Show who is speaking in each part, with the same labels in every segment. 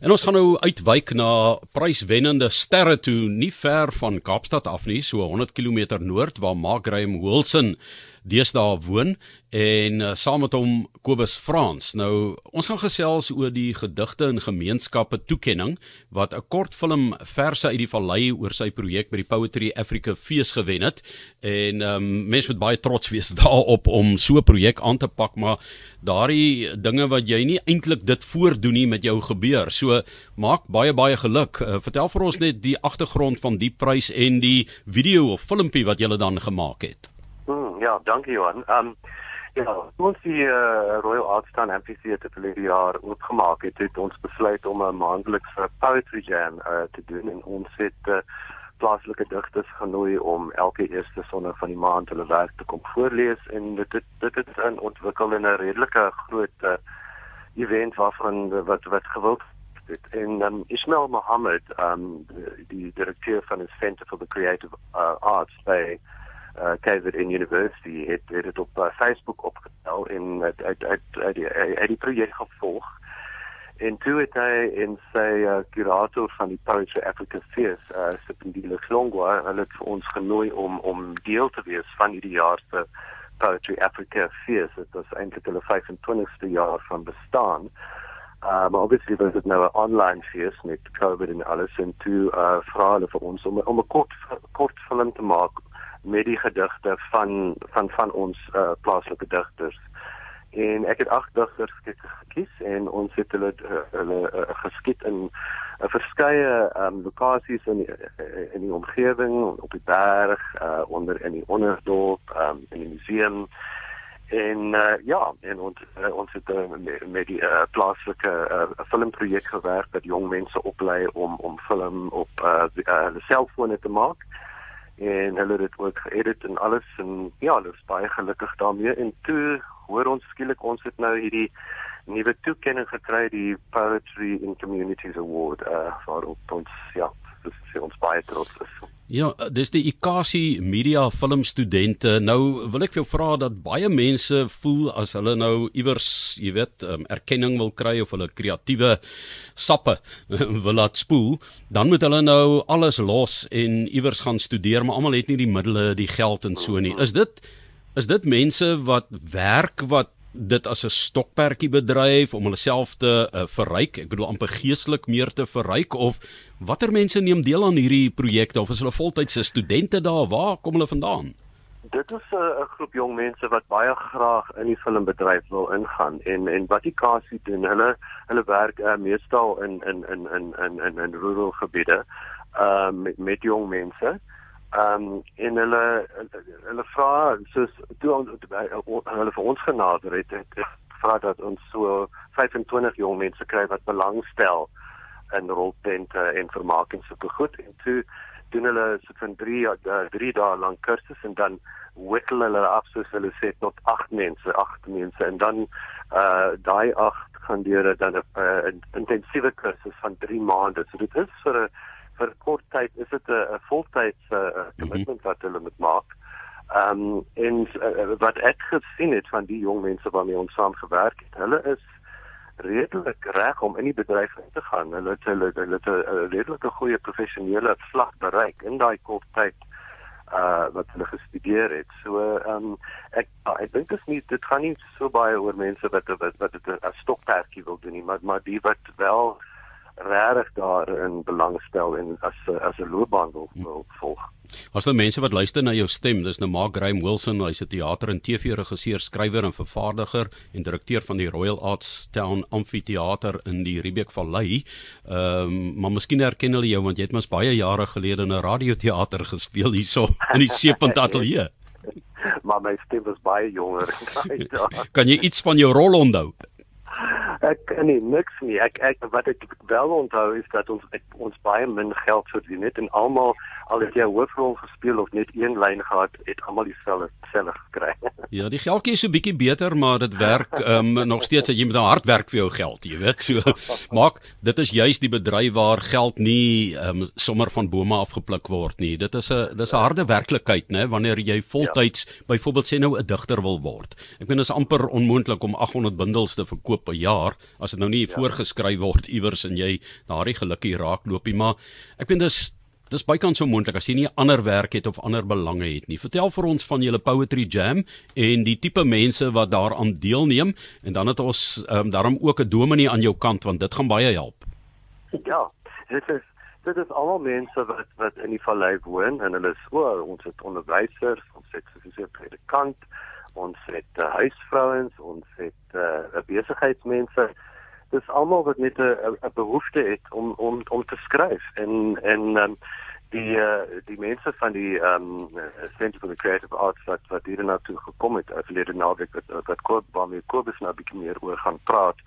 Speaker 1: En ons gaan nou uitwyk na pryswennende sterre toe, nie ver van Kaapstad af nie, so 100 km noord waar Mark Graham Wilson deesdae woon en uh, saam met hom Kobus Frans. Nou ons gaan gesels oor die gedigte en gemeenskappe toekenning wat 'n kortfilm verse uit die vallei oor sy projek by die Poetry Africa fees gewen het. En ehm um, mense moet baie trots wees daarop om so 'n projek aan te pak, maar daardie dinge wat jy nie eintlik dit voordoen nie met jou gebeur. So maak baie baie geluk. Uh, vertel vir ons net die agtergrond van die prys en die video of filmpie wat jy dan gemaak het.
Speaker 2: Ja, dankie Johan. Ehm um, ja, ons die uh, Royal Artstown Amphitheatre vir die jaar oopgemaak het, het ons besluit om 'n maandelikse poetry jam uh, te doen en ons het uh, plaaslike digters genooi om elke eerste sonderdag van die maand hulle werk te kom voorlees en dit dit dit het in ontwikkel in 'n redelike groot uh, event waarvan wat wat gewild het en um, Ismail Mohammed um die, die direkteur van die Center for the Creative uh, Arts by uh KZN University het het dit op uh, Facebook opgestel en uit uit uit uit die, uit die projek gevolg. En toe het hy en sy uh, curator van die Poetry Africa Fees, uh Sipindile Klongwa, hulle het vir ons genooi om om deel te wees van hierdie jaar se Poetry Africa Fees. Dit was eintlik hulle 25ste jaar van bestaan. Uh, maar obviously was dit nou 'n online fees met COVID en alles en toe uh vra hulle vir ons om om 'n kort kort film te maak met die gedigte van van van ons uh, plaaslike digters. En ek het agt digters gekies en ons het hulle uh, hulle uh, geskiet in 'n uh, verskeie um, lokasies in die, in die omgewing op die berg uh, onder in die onderdorp um, in die museum en uh, ja en ons uh, ons het uh, met, met die uh, plaaslike uh, filmprojek gewerk wat jong mense oplei om om film op uh, hulle uh, selfone te maak en hulle het dit ook geëdit en alles en ja, hulle is baie gelukkig daarmee. En toe hoor ons skielik ons het nou hierdie nuwe toekenning gekry die Poetry in Communities Award uh waarop ons ja, vir ons baie trots is.
Speaker 1: Ja, dis die Ikasi Media Film studente. Nou wil ek vir jou vra dat baie mense voel as hulle nou iewers, jy weet, um, erkenning wil kry of hulle kreatiewe sappe wil laat spoel, dan moet hulle nou alles los en iewers gaan studeer, maar almal het nie die middele, die geld en so nie. Is dit is dit mense wat werk wat dit as 'n stokperdjie bedryf om hulle self te uh, verryk. Ek bedoel amper geestelik meer te verryk of watter mense neem deel aan hierdie projekte of is hulle voltydse studente daar? Waar kom hulle vandaan?
Speaker 2: Dit is 'n uh, groep jong mense wat baie graag in die filmbedryf wil ingaan en en wat die kasie doen, hulle hulle werk uh, meestal in in in in in in, in rural gebiede uh, met met jong mense ehm um, en hulle hulle vra soos toe hulle vir ons genader het het vra dat ons so 25 jong mense kry wat belangstel in roltente en vermaking so goed. En toe doen hulle so van 3 3 dae lank kursus en dan wikkel hulle af soos hulle sê tot 8 mense 8 mense. En dan uh daai 8 gaan deur dan 'n uh, intensiewe kursus van 3 maande. So dit is vir 'n vir kort tyd is dit 'n voltydse uh, commitment wat hulle moet maak. Ehm um, en uh, wat ek gesien het van die jong mense waarmee ons saam gewerk het, hulle is redelik reg om in die bedryf in te gaan. Hulle het hulle hulle het 'n redelike goeie professionele vlak bereik in daai kort tyd uh wat hulle gestudeer het. So ehm um, ek ek dink dit is nie dit gaan nie so baie oor mense wat wat wat dit 'n stokperdjie wil doen nie, maar maar die wat wel regtig daarin belangstel en as as 'n loopbaan wil, wil volg.
Speaker 1: As daar mense wat luister na jou stem, dis nou Mark Graham Wilson, hy's 'n teater en TV-regisseur, skrywer en vervaardiger en direkteur van die Royal Arts Town Amphitheater in die Riebeek Vallei. Ehm, um, maar miskien herken hulle jou want jy het mos baie jare gelede in 'n radioteater gespeel hierso in die Seepunt Ateljee.
Speaker 2: maar my stem was baie jonger.
Speaker 1: kan jy iets van jou rol onthou?
Speaker 2: Ek kan nie niks nie. Ek ek wat ek wel onthou is dat ons ek, ons baie min geld verdien het en almal al het jy 'n hoofrol gespeel of net een lyn gehad, het almal dieselfde self gekry.
Speaker 1: ja, die geldjie is so bietjie beter, maar dit werk um, nog steeds dat jy met hard werk vir jou geld, jy weet. So maak dit is juis die bedryf waar geld nie um, sommer van bome afgepluk word nie. Dit is 'n dis 'n harde werklikheid, né, wanneer jy voltyds ja. byvoorbeeld sê nou 'n digter wil word. Ek meen dit is amper onmoontlik om 800 bundels te verkoop per jaar daar as dit nou nie ja. voorgeskryf word iewers en jy daardie gelukkie raakloopie maar ek weet dis dis bykans so moontlik as jy nie ander werk het of ander belange het nie. Vertel vir ons van julle poetry jam en die tipe mense wat daaraan deelneem en dan het ons um, daarom ook 'n dominee aan jou kant want dit gaan baie help.
Speaker 2: Ja, dit is dit is almal mense wat wat in die vallei woon en hulle is o, ons het onderwysers, ons het 'n predikant, ons het uh, huisvrouens, ons het uh, besigheidsmense dis almal wat net 'n 'n behoefte het om om om te skryf en en um, die uh, die mense van die ehm um, Center for the Creative Arts wat wat hier na toe gekom het verlede naweek wat wat Kort waarmee Kobus nou 'n bietjie meer oor gaan praat.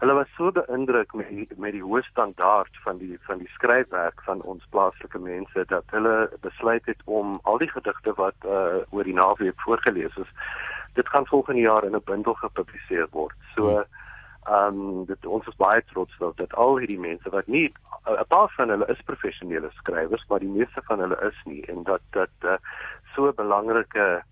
Speaker 2: Hulle was so beïndruk met die, met die hoë standaard van die van die skryfwerk van ons plaaslike mense dat hulle besluit het om al die gedigte wat uh, oor die naweek voorgeles is, dit gaan volgende jaar in 'n bundel gepubliseer word. So hmm Ehm um, dit ons is baie trots dat dat al hierdie mense wat nie 'n paar van hulle is professionele skrywers, maar die meeste van hulle is nie en dat dat uh, so 'n belangrike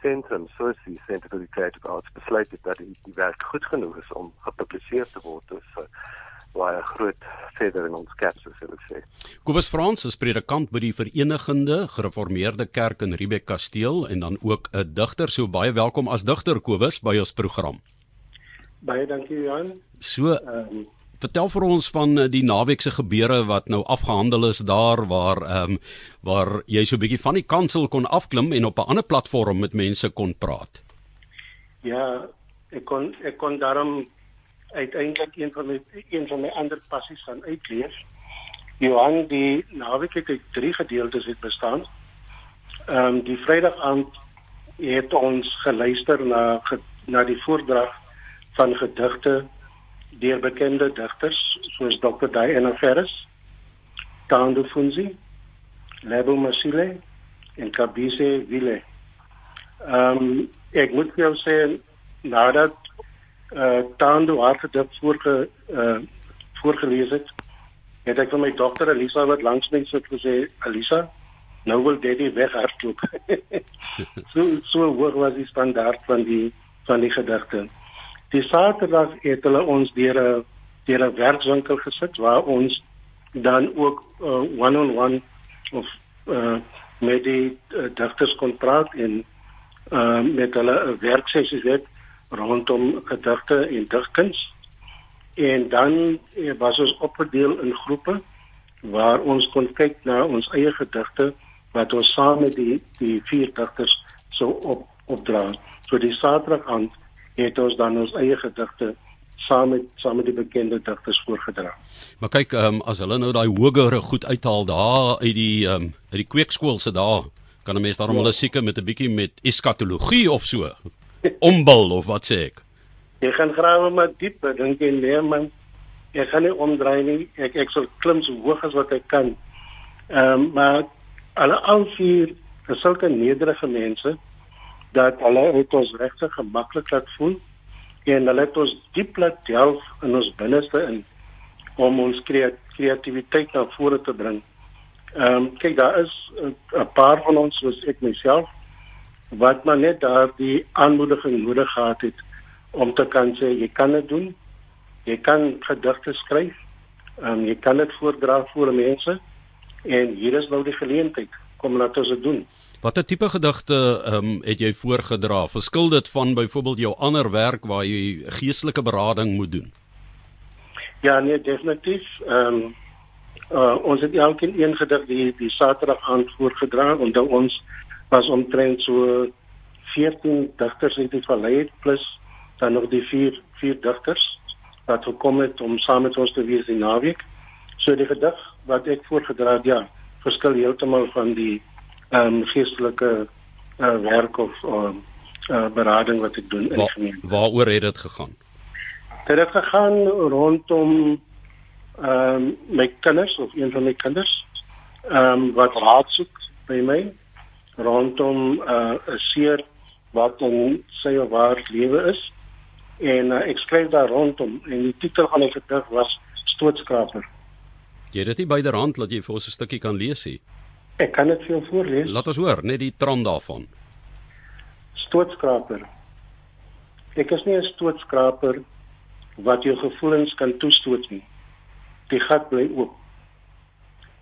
Speaker 2: kunstsentrum soos die Center for the Creative Arts besluit het dat die, die werk goed genoeg is om gepubliseer te word. Dus uh, baie groot verder in ons kerk soos hulle sê.
Speaker 1: Kobus Frans is predikant by die Verenigde Gereformeerde Kerk in Riebeeck Kasteel en dan ook 'n digter. So baie welkom as digter Kobus by ons program.
Speaker 3: Baie dankie Johan.
Speaker 1: So um, vertel vir ons van eh, die naweek se gebeure wat nou afgehandel is daar waar ehm um, waar jy so 'n bietjie van die kansel kon afklim en op 'n ander platform met mense kon praat.
Speaker 3: Ja, ek kon ek kon daarom uiteindelik een van my een van my ander passies gaan uitleef. Johan, die naweek het uit drie gedeeltes het bestaan. Ehm um, die Vrydag aand het ons geluister na na die voordrag van gedigte deur bekende digters soos Dr. Diana Ferris, Tando Funzi, Lebo Masile en Kabise Wile. Ehm um, ek moet jou sê nadat eh uh, Tando haar gedig voorge eh uh, voorgelees het, het ek vir my dogter Elisa wat langs my sit gesê, Elisa, nou wil daddy weghardloop. so so hoog was die standaard van die van die gedigte. Die Saterdag het hulle ons deur 'n deur 'n werkswinkel gesit waar ons dan ook uh, one on one of uh, met die uh, digters kon praat en uh, met hulle 'n werksessies het rondom gedigte en digkuns. En dan uh, was ons opgedeel in groepe waar ons kon kyk na ons eie gedigte wat ons saam met die die vier digters sou op opdra. So die Saterdag aand het ons dan ons eie gedigte saam met saam met die bekende digters voorgedra.
Speaker 1: Maar kyk, ehm um, as hulle nou daai hogere goed uithaal daar uit die ehm um, uit die kweekskool se daar, kan 'n mens daarom ja. hulle seker met 'n bietjie met eskatologie of so. Ombul of wat sê ek?
Speaker 3: Jy gaan grawe maar diep, dink jy nee man. Ek gaan nie omdraai nie. Ek ek sal klim so hoog as wat ek kan. Ehm um, maar alle al vier is sulke nederige mense dat hulle het ons regtig gemaklik laat voel en hulle het ons diep laat delf in ons binneste in om ons kreatiwiteit na vore te bring. Ehm um, kyk daar is 'n paar van ons soos ek myself wat maar net daardie aanmoediging nodig gehad het om te kan sê jy kan dit doen. Jy kan gedigte skryf. Ehm um, jy kan dit voordra voor mense en hier is nou die geleentheid. Kom laat ons dit doen.
Speaker 1: Watter tipe gedigte ehm um, het jy voorgedra? Verskil dit van byvoorbeeld jou ander werk waar jy geestelike berading moet doen?
Speaker 3: Ja, nee, definitief. Ehm um, uh, ons het elkeen een gedig die die Saterdag aand voorgedra dan ons was omtrent so 14 digters uit die vallei plus dan nog die vier vier digters wat gekom het om saam met ons te wees in naweek. So die gedig wat ek voorgedra het, ja, verskil heeltemal van die ehm um, geestelike uh, werk of ehm uh, berading wat ek doen in
Speaker 1: Wa gemeente. Waaroor het dit gegaan?
Speaker 3: Dit het gegaan rondom ehm um, my kinders of een van my kinders ehm um, wat raad soek by my rondom eh, 'n uh, seer wat in sy of haar lewe is en uh, ek skryf daar rondom en die titel van die gedig was Stootskraper.
Speaker 1: Jy het dit byderhand laat jy vir ons 'n stukkie kan lees hier.
Speaker 3: Ek kan dit vir jou voorlees.
Speaker 1: Laat ons hoor net die trant daarvan.
Speaker 3: Stootskraper. Ek is nie 'n stootskraper wat jou gevoelens kan toestoot nie. Die gat bly oop.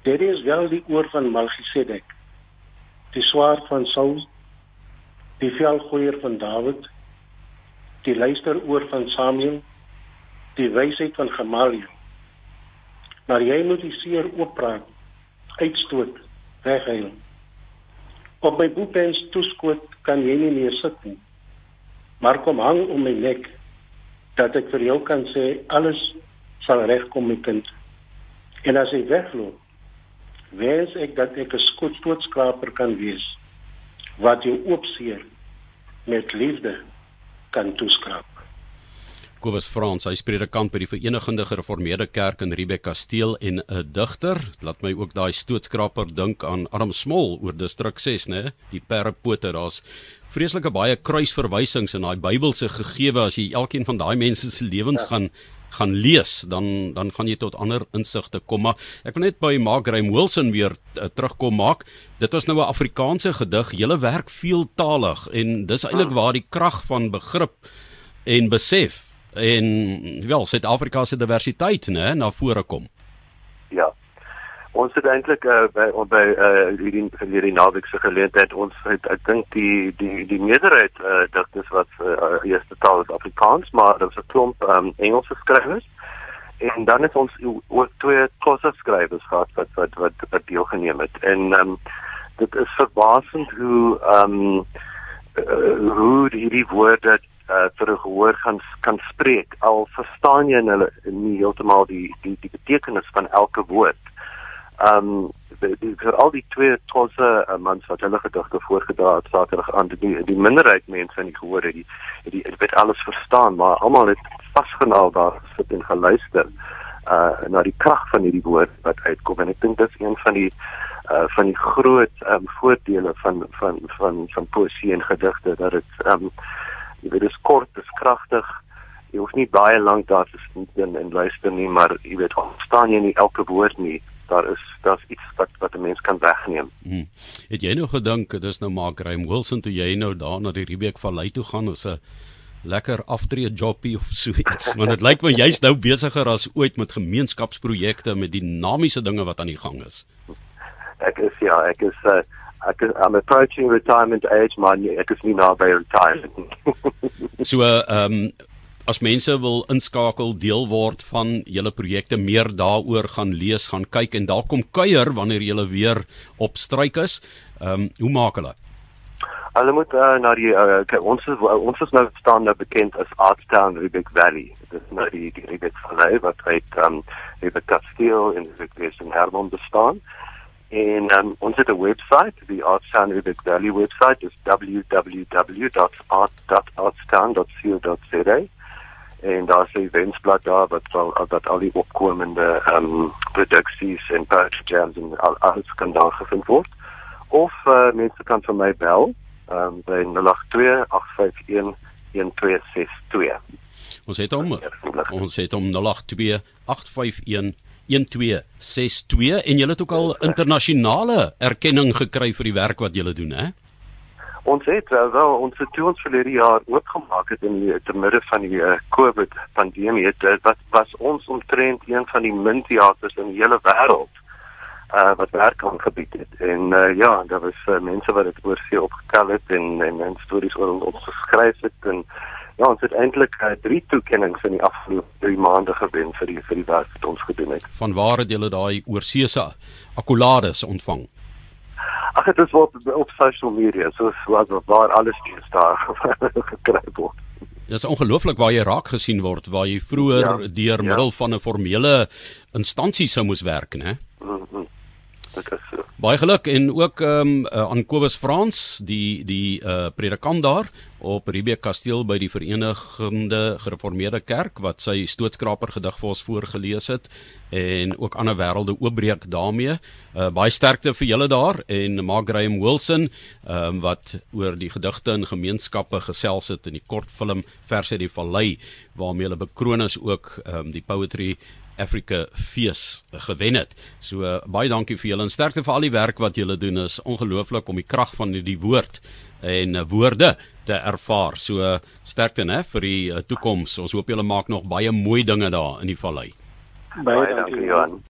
Speaker 3: Dit is wel die oor van Melchisedek. Die swaard van Saul, die velgooier van Dawid, die luisteroor van Samuel, die wysheid van Gamaliel. Maar jy moet die seer ooppraat, uitstoot, weghuil. Op my boepens toeskoot kan jy nie meer sit nie. Maar kom hang om my nek dat ek vir jou kan sê alles sal regkom my kind. En as ek wegloop, wens ek dat ek 'n skoot doodskraper kan wees wat jou oopseer met liefde kan toeskraap.
Speaker 1: Kobus Frans, hy is predikant by die Verenigde Gereformeerde Kerk in Riebeek Kasteel en 'n digter. Laat my ook daai stootskraper dink aan Adam Smol oor distrik 6, né? Die perrepote, daar's vreeslike baie kruisverwysings in daai Bybelse gegewe as jy elkeen van daai mense se lewens ja. gaan gaan lees, dan dan gaan jy tot ander insigte kom. Maar ek wil net by Mark Graham Wilson weer uh, terugkom maak. Dit was nou 'n Afrikaanse gedig, hele werk veeltaalig en dis eintlik waar die krag van begrip en besef en wel Suid-Afrika se diversiteit nê na vore kom.
Speaker 2: Ja. Ons het eintlik uh, by by uh, hierdie hierdie naweek se geleentheid ons het ek dink die die die meerderheid uh, dit is wat uh, eerste taal is Afrikaans maar daar's 'n klomp um, Engelse skrywers en dan het ons ook twee Xhosa skrywers gehad wat wat wat, wat deelgeneem het en um, dit is verbasend hoe ehm um, uh, hoe hierdie woorde uh vir 'n gehoor gaan kan spreek al verstaan jy hulle nie heeltemal die die die betekenis van elke woord. Um vir al die twee tosse uh, mans wat hulle gedigte voorgedra het Saterdag aan die die minderheid mense in die gehoor het die het die het alles verstaan maar almal het vasgenaal daar sit en geluister uh na die krag van hierdie woord wat uitkom en ek dink dit is een van die uh van die groot um voordele van van van van poesie en gedigte dat dit um jy weet dit is kort, dit is kragtig. Jy hoef nie baie lank daar te sit en, en luister nie, maar jy weet, staan jy nie elke woord nie. Daar is daar's iets wat wat 'n mens kan wegneem. Hmm.
Speaker 1: Het jy nou gedink dit is nou Mark Graham Wilson toe jy nou daar na die Riebeek Vallei toe gaan as 'n lekker aftree jobbie of so iets? Want dit lyk my jy's nou besigger as ooit met gemeenskapsprojekte met dinamiese dinge wat aan die gang is.
Speaker 2: Ek is ja, ek is uh, ek is I'm approaching retirement age man ek is nie naby retirement.
Speaker 1: so ehm um, as mense wil inskakel deel word van julle projekte meer daaroor gaan lees, gaan kyk en daar kom kuier wanneer jy weer op stryk is. Ehm um, hoe maak hulle?
Speaker 2: Hulle moet uh, na die uh, okay, ons is ons is nou staan nou bekend as Artstown Rubik Valley. Dit is nou die die Rubik Valley wat uit ehm um, Rubik Kasteel in die Wes-Kaap Hermon bestaan. En um, ons het 'n webwerf, die Artstown Rubik Valley webwerf, dis www.art.artstown.co.za. En daar is 'n wensblad daar wat al dat al die opkomende ehm um, produksies en poetry jams en al alles kan daar gevind word. Of uh, mense kan vir my bel ehm um, by 082 851 1262.
Speaker 1: Ons het hom ons het hom 082 851 1262 en julle het ook al internasionale erkenning gekry vir die werk wat julle doen, hè?
Speaker 2: Ons het uh, wel ons het ons verlede jaar oopgemaak het in die termidde van die uh, COVID pandemie het uh, wat was ons omtrent een van die min teaters in die hele wêreld uh wat werk aan gebied het en uh, ja daar was uh, mense wat dit oor see opgetel het en en, en stories oor ons geskryf het en Ja, ons het eintlik uh, drie toekenninge in die afgelope 3 maande gewen vir die vir die werk wat ons gedoen het.
Speaker 1: Van waar het julle daai oorseese akkolades ontvang?
Speaker 2: Ag dit is op op social media, so was waar alles steeds daar gekry word.
Speaker 1: Dit is ongelooflik waar jy raak gesien word waar jy vroeër ja, deur ja. middel van 'n formele instansie sou moes werk, né? Mm -hmm. Dit is so. Baie geluk en ook ehm um, aan Kobus Frans, die die uh predikant daar op Riebeek Kasteel by die Verenigde Gereformeerde Kerk wat sy stootskraper gedig vir ons voorgeles het en ook ander wêrelde oopbreek daarmee. Uh baie sterkte vir julle daar en Mark Graham Wilson ehm um, wat oor die gedigte in gemeenskappe gesels het in die kortfilm Verse uit die Vallei waarmee hulle bekroon is ook ehm um, die poetry Africa fees gewen het. So uh, baie dankie vir julle en sterkte vir al die werk wat julle doen. Is ongelooflik om die krag van die woord en uh, woorde te ervaar. So sterkte hè vir die uh, toekoms. Ons hoop julle maak nog baie mooi dinge daar in die vallei.
Speaker 2: Baie dankie Johan.